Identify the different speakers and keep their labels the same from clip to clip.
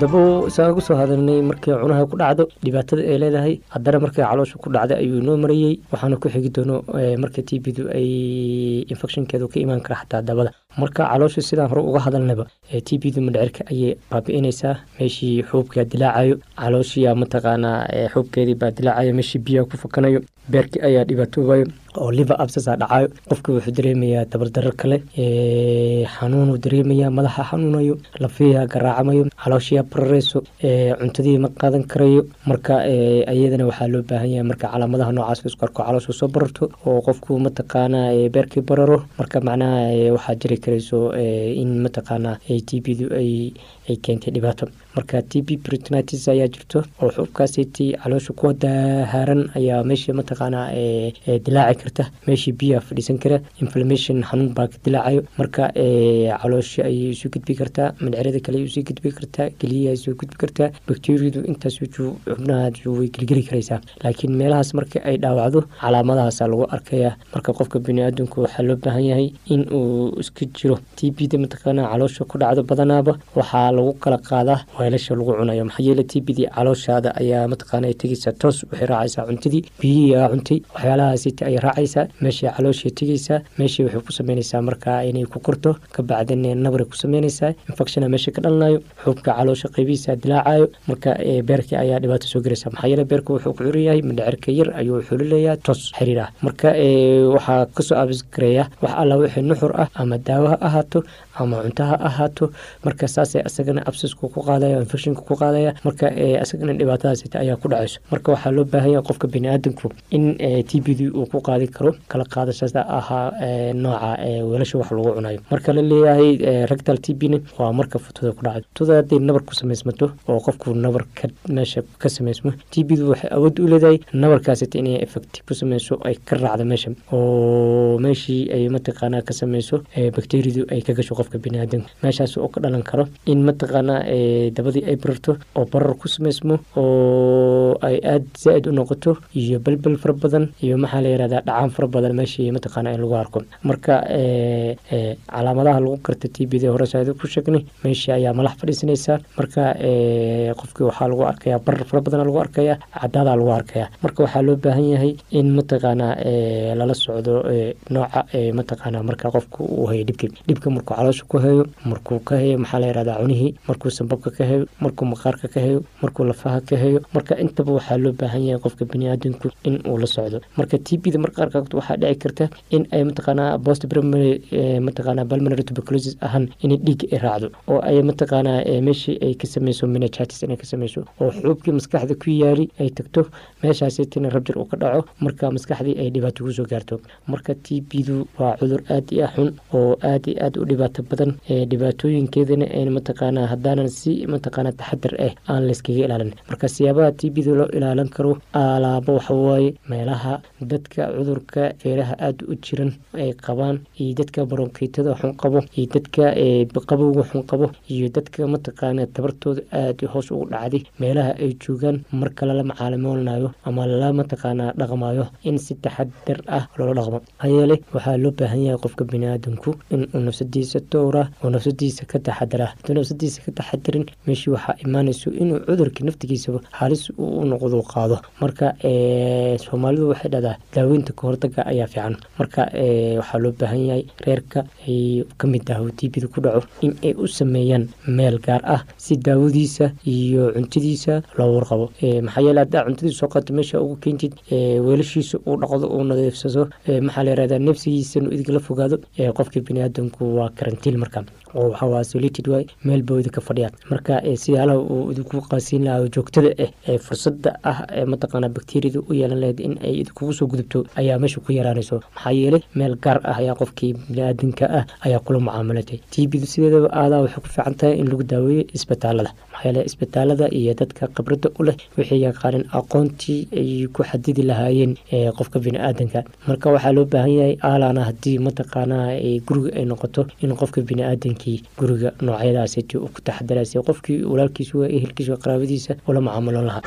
Speaker 1: haddaba isaan ugu soo hadalnay markii cunaha ku dhacdo dhibaatada ay leedahay haddana markay caloosha ku dhacda ayuu inoo marayey waxaana ku xigi doono marka t b du ay infectionkeedu ka imaan kara xataa dabada. Marka caloosha sidaan hore uga hadalnaba t b du madhecirka ayay baabi'inaysaa meeshii xuubkaa dilaacayo. Calooshiya mataqaanaa xuubkeedii baa dilaacayo meeshii biyaha ku fakanayo beerkii ayaa dhibaatoobayo oo liver absasa dhacayo qofka wuxuu dareemayaa dabardarar kale xanuunuu dareemayaa madaxa xanuunayo lafiyaa garaacamayo calooshiyaa barareyso cuntadii ma qaadan karayo. Marka iyadana waxaa loo baahan yahay marka calaamadaha noocaas isku arko soo bararto oo qofku mataqaanaa beerkii bararo. Marka macnaha waxaa jiri karayso in mataqaanaa t b ay ay keentay dhibaato. Marka t b britnitis ayaa jirto oo xubkaasiti caloosha kuwa dahaaran ayaa meesha mataqaanaa dilaaci karta. Meeshii biyaha fadhiisan kara inflammation xanuun baa ka dilaacayo. Marka caloosha ayay isu gudbi kartaa madcerada kale u sii gudbi kartaa geliyaha soo gudbi kartaa bacteriyadu intaas xubnaha way gelgeli karaysaa. Laakiin meelahaas marka ay dhaawacdo calaamadahaasa lagu arkaya marka qofka biniaadamku waxaa loo baahan yahay in uu iska jiro. T b da mataqaanaa caloosha ku dhacdo badanaaba waxaa lagu kala qaadaa weelasha lagu cunayo. Maxaa yeele t b d calooshaada ayaa mataqaana tegeysa toos waxay raacaysaa cuntadii biyihii aa cuntay waxyaalahaasita ay raacaysaa meeshay calooshay tegeysaa meeshii waxay ku sameynaysaa markaa inay ku korto kabacdin nabray ku sameynaysaa infectiona meesha ka dhalanayo xuubka caloosha qeybihiisa dilaacayo marka beerkii ayaa dhibaato soo gelaysa maxaa yeele beerka wuxuu ku curan yahay mindhacirka yar ayuu xulilayaa toos xiriir marka waxaa ka soo abiskareeya wax alla wixii nuxur ah ama daawo ha ahaato ama cunto ha ahaato. Marka saasay asagana absisku ku qaadaya infectionka ku qaadaya marka asagana dhibaatadaas ayaa ku dhacayso. Marka waxaa loo baahan yahay qofka biniaadamku in t b d uu ku qaadi karo kala qaadashada ahaa nooca weelasha wax lagu cunayo. Marka la leeyahay rectal t b n waa marka futada ku dhacdo. Futada hadday nabar ku samaysmato oo qofku nabar meesha ka samaysmo t b du waxay awood u leedahay nabarkaasita inay effect ku sameyso ay ka raacdo meesha. Oo meeshii ay mataqaanaa ka sameyso bacteriadu ay ka gasho qofka biniaadamka meeshaas oo ka dhalan karo in mataqaanaa dabadii ay bararto oo barar ku samaysmo oo ay aada zaa-id u noqoto iyo belbel fara badan iyo maxaa la yihahdaa dhacaan fara badan meeshii mataqaana in lagu arko. Marka calaamadaha lagu karta t b d horesaada ku sheegnay meeshii ayaa malax fadhiisanaysaa marka qofkii waxaa lagu arkaya barar fara badan lagu arkaya cadaadaa lagu arkaya marka waxaa loo baahan yahay in mataqaanaa lala socdo nooca mataqaana marka qofku uu hayo dhibki dhibka markuu caloosha ku hayo markuu ka hayo maxaa la yihahdaa cunihii markuu sambabka ka hayo markuu maqaarka ka hayo markuu lafaha ka hayo marka intaba waxaa loo baahan yahay qofka biniaadamku in uu la socdo. Marka t b da marka qaarkood waxaa dhici karta in ay mataqaanaa post primary mataqaanaa pulmonary tuberculosis ahaan inay dhiig ay raacdo oo ay mataqaanaa meeshii ay ka sameyso meningitis inay ka sameyso oo xuubkii maskaxda ku yaali ay tagto meeshaasitina rabjir uu ka dhaco marka maskaxdii ay dhibaato ku soo gaarto. Marka t b du waa cudur aad iyo xun oo aad iyo aad u dhibaato badan dhibaatooyinkeedana n mataqaanaa haddaanan si mataqaanaa taxadar ah aan layskaga ilaalin. Marka siyaabaha t b da loo ilaalin karo alaabo waxawaaye meelaha dadka cudurka feeraha aada u jiran ay qabaan iyo dadka baronkiitada xun qabo iyo dadka qabowga xun qabo iyo dadka mataqaana tabartooda aada hoos ugu dhacday meelaha ay joogaan marka lala macaalimoolnayo ama lala mataqaanaa dhaqmayo in si taxadar ah loola dhaqmo. Hayeele waxaa loo baahan yahay qofka biniaadamku in uu nafsadiisa dowra oo nafsadiisa ka taxadara. Hadduu nafsadiisa ka taxadarin meeshii waxaa imaanayso inuu cudurkii naftigiisaba halis uu noqdo qaado. Marka soomaalidu waxay dhahdaa daaweynta kahortaga ayaa fiican. Marka waxaa loo baahan yahay reerka ay ka mid daawo tbda ku dhaco in ay u sameeyaan meel gaar ah si daawadiisa iyo cuntadiisa loo warqabo. Maxaa yeele haddaa cuntadiisa soo qato meesha ugu keentid weelashiisa uu dhaqdo uu nadiifsado maxaa la yirahdaa nafsigiisa inuu idigala fogaado qofka biniaadamku waa karantiil marka oo waxawaa solited waay meel bawda ka fadhiyaan marka siyaalaha uu idinku qaasiin lahaa joogtada ah ee fursada ah ee mataqaana bakteriyada u yeelan lahayd in ay idinkugu gudubto ayaa meesha ku yaraanayso. Maxaa yeelay meel gaar ah ayaa qofkii biniaadanka ah ayaa kula mucaamalatay tbdu sideedaba aadaa waxay ku fiican tahay in lagu daaweeyo isbitaalada. Maxaa yeele isbitaalada iyo dadka khibrada u leh waxay yaqaaneen aqoontii ay ku xadidi lahaayeen qofka biniaadanka marka waxaa loo baahan yahay aalana haddii mataqaanaa guriga ay noqoto in qofka biniaadankii guriga noocyadaasiti uu ku taxadaraysa qofkii walaalkiisa waa ehelkiisa qaraabadiisa ula mucaamaloon lahaa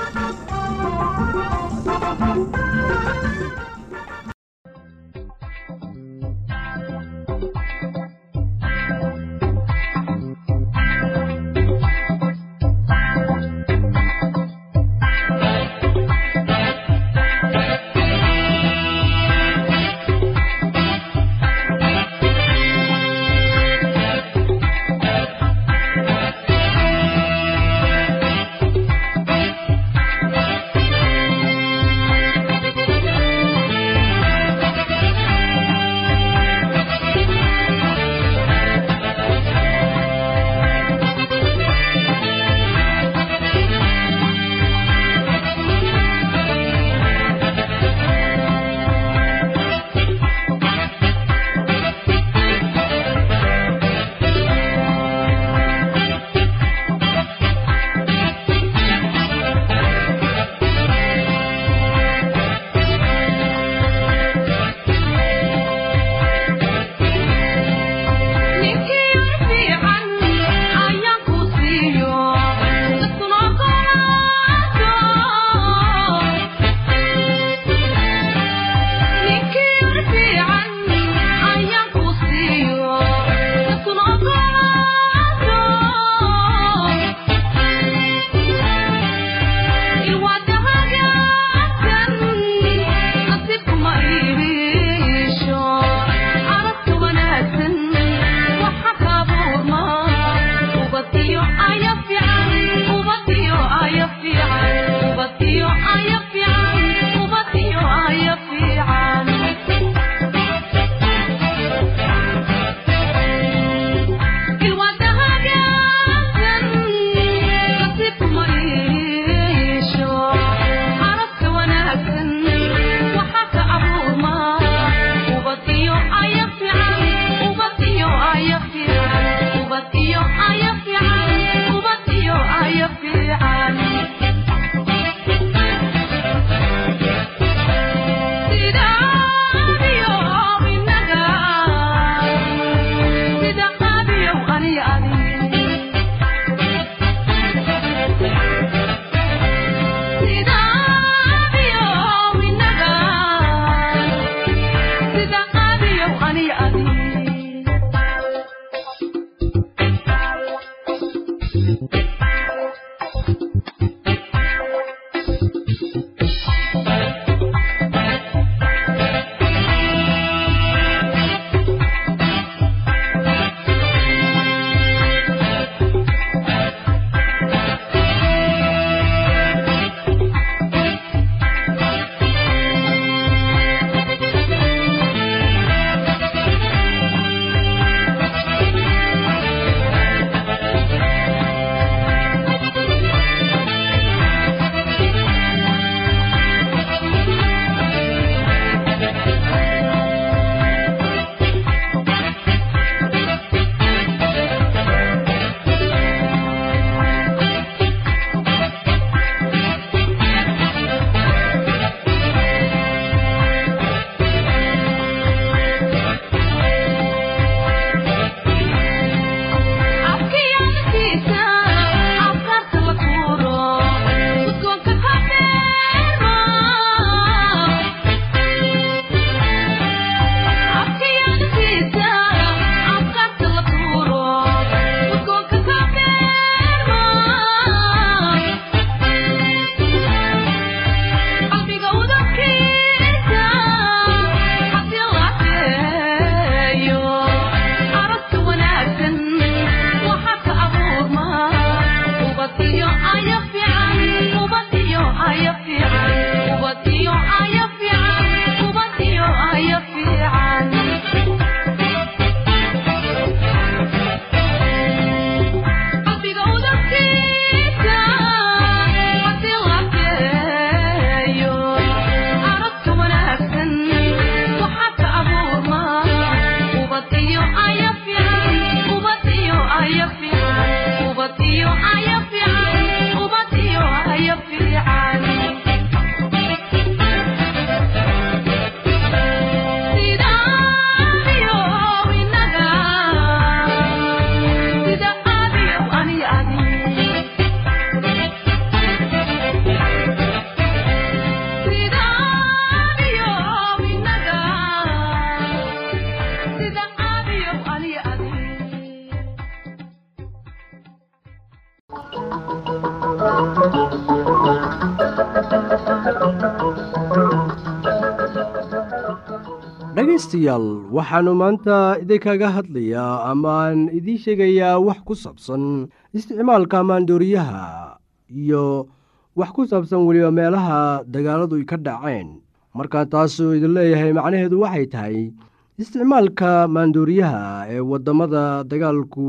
Speaker 2: dhegaystayaal waxaannu maanta idinkaga hadlayaa amaan idiin sheegayaa wax ku saabsan isticmaalka maandooriyaha iyo wax ku saabsan weliba meelaha dagaaladu ka dhaceen markaa taasuu idin leeyahay macnaheedu waxay tahay isticmaalka maandooriyaha ee waddamada dagaalku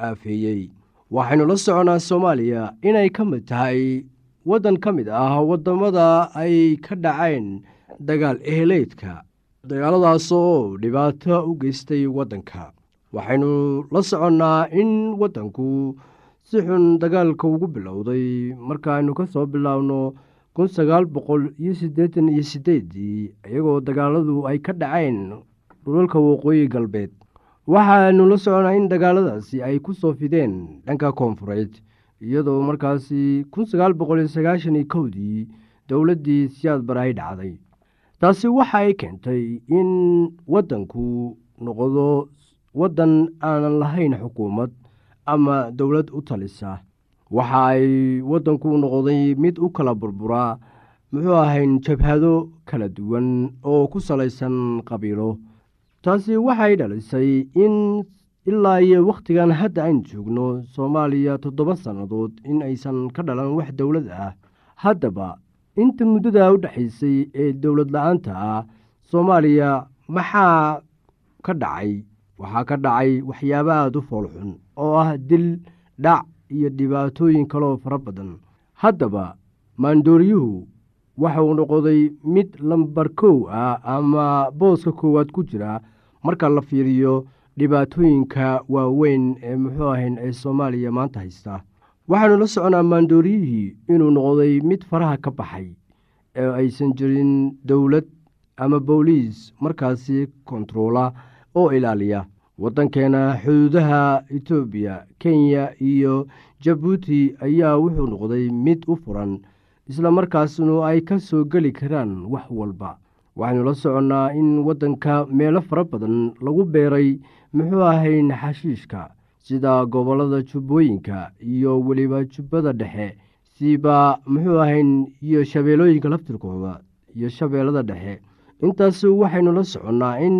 Speaker 2: aafeeyey. Waxaynu la soconaa soomaaliya inay ka mid tahay waddan ka mid ah waddamada ay ka dhaceen dagaal eheleydka dagaaladaas oo dhibaato u geystay waddanka. Waxaynu la soconnaa in waddanku si xun dagaalka ugu bilowday. Markaaynu ka soo bilaabno kun sagaal boqol iyo siddeetan iyo siddeeddii iyagoo dagaaladu ay ka dhaceen dhulalka waqooyi galbeed. Waxaanu la soconnaa in dagaaladaasi ay ku soo fideen dhanka koonfureed iyadoo markaasi kun sagaal boqol iyo sagaashan iyo kowdii dowladdii siyaad bare ay dhacday taasi waxa ay keentay in waddanku noqdo waddan aanan lahayn xukuumad ama dowlad u talisa. Waxa ay waddanku noqday mid u kala burburaa muxuu ahayn jabhado kala duwan oo ku salaysan qabiilo. Taasi waxay dhalisay in ilaa iyo wakhtigan hadda aynu joogno soomaaliya toddoba sannadood in aysan ka dhalan wax dowlad ah haddaba inta muddada u dhexaysay ee dowlad la'aanta ah soomaaliya maxaa ka dhacay? Waxaa ka dhacay waxyaabo aada u foolxun oo ah dil dhac iyo dhibaatooyin kaloo fara badan. Haddaba maandooriyuhu waxauu noqday mid lambar kow ah ama booska koowaad ku jira marka la fiiriyo dhibaatooyinka waaweyn ee muxuu ahayn ee soomaaliya maanta haysta waxaanu la soconaa maandooriyihii inuu noqday mid faraha ka baxay ee aysan jirin dowlad ama booliis markaasi kontaroola oo ilaaliya waddankeena xuduudaha etoobiya kenya iyo jabuuti ayaa wuxuu noqday mid u furan isla markaasnu ay ka soo geli karaan wax walba. Waxaynu la soconnaa in waddanka meelo fara badan lagu beeray muxuu ahayn xashiishka sida gobollada jubbooyinka iyo weliba jubbada dhexe siba muxuu ahayn iyo shabeellooyinka laftirkooda iyo shabeellada dhexe. Intaas waxaynu la soconnaa in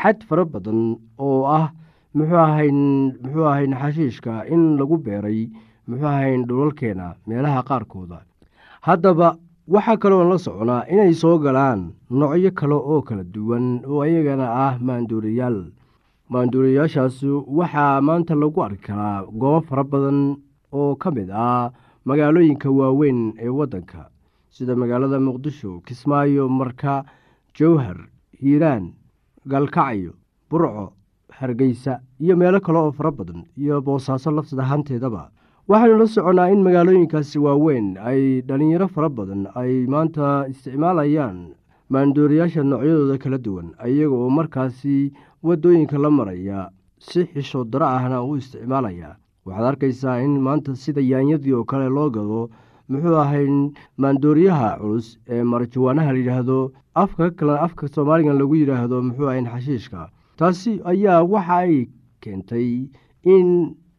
Speaker 2: xad fara badan oo ah muxuu ahayn xashiishka in lagu beeray muxuu ahayn dhulalkeena meelaha qaarkooda. Haddaba waxaa kaloo la soconaa inay soo galaan noocyo kale oo kala duwan oo iyagana ah maanduuriyaal maanduuriyaashaas waxaa maanta lagu arki karaa goobo fara badan oo ka mid ah magaalooyinka waaweyn ee waddanka sida magaalada muqdisho kismaayo marka jowhar hiiraan galkacyo burco hargeysa iyo meelo kale oo fara badan iyo boosaaso lafsad ahaanteedaba. Waxaynu la soconnaa in magaalooyinkaasi waaweyn ay dhallinyaro fara badan ay maanta isticmaalayaan maandooriyaasha noocyadooda kala duwan iyaga oo markaasi waddooyinka la maraya si xisho daro ahna u isticmaalaya. Waxaad arkaysaa in maanta sida yaanyadii oo kale loo gado muxuu ahayn maandooriyaha culus ee marjawaanaha layidhaahdo afka kale afka soomaaligan lagu yidhaahdo muxuu ahayn xashiishka. Taasi ayaa waxa ay keentay in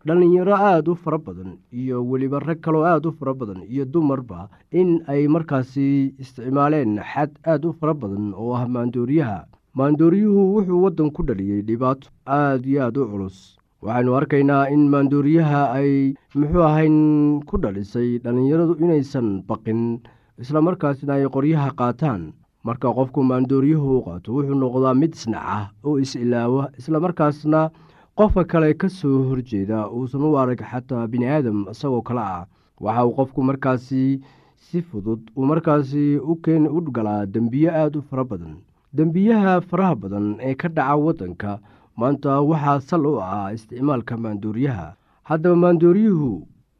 Speaker 2: dhallinyaro aada u fara badan iyo weliba rag kaloo aada u fara badan iyo dumarba in ay markaasi isticmaaleen xad aada u fara badan oo ah maandooriyaha maandooriyuhu wuxuu waddan ku dhaliyey dhibaato aada iyo aada u culus. Waxaynu arkaynaa in maandooriyaha ay muxuu ahayn ku dhalisay dhallinyaradu inaysan baqin islamarkaasna ay qoryaha qaataan. Marka qofku maandooriyuhu u qaato wuxuu noqdaa mid isnaca oo is-ilaawa islamarkaasna qofka kale ka soo horjeeda uusan u arag xataa bini aadam isagoo kale ah. Waxa uu qofku markaasi si fudud uu markaasi u galaa dembiye aada u fara badan dembiyaha faraha badan ee ka dhaca waddanka maanta waxaa sal u ah isticmaalka maandooriyaha. Haddaba maandooriyuhu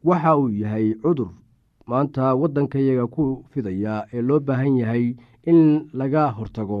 Speaker 2: waxa uu yahay cudur maanta waddankayaga ku fidaya ee loo baahan yahay in laga hortago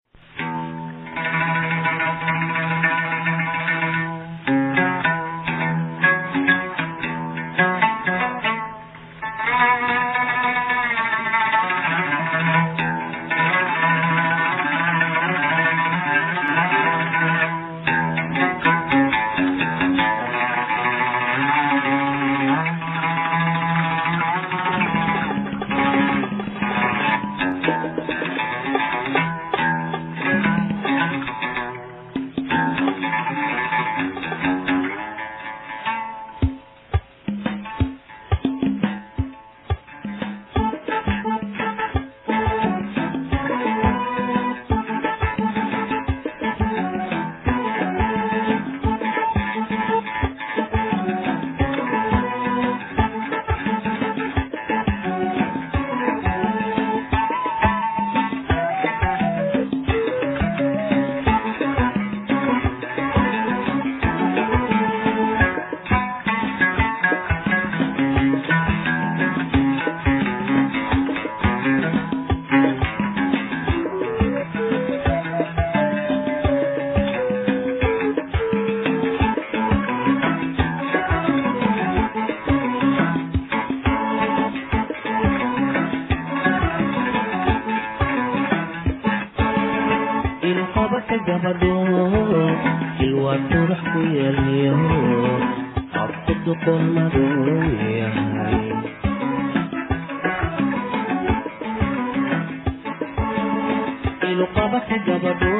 Speaker 3: iyo qabanka gabadho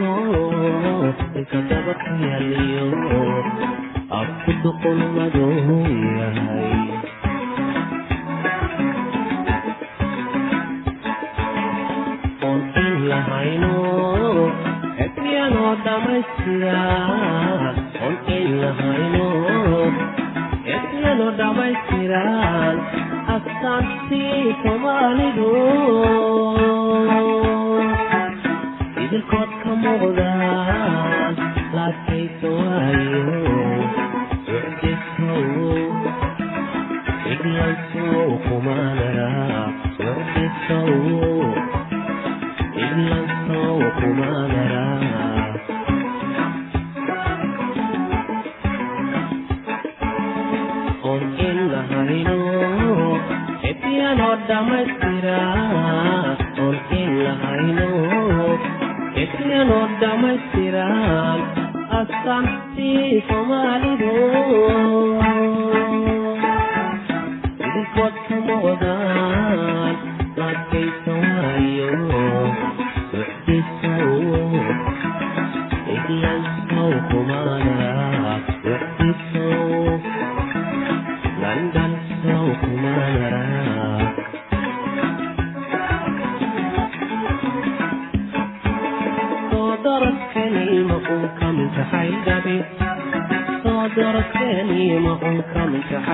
Speaker 3: ilka dabaka yaaliyo afku duqulmaduu yahay oon in lahayno ebiyanoo dhamaystira oon in lahayno ebiyanoo dhammaystiraan astaantii soomaalidu jilkood ka muuqdaan laadkaysa waayo ucdisow iglansow kumaanara ucdisow iglansow kumaanara on in la hayno epiano dhamaystira on in la hayno inuu dhammaystiran astaantii soomaalidu idinkood ka muuqdaan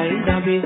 Speaker 3: I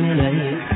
Speaker 3: من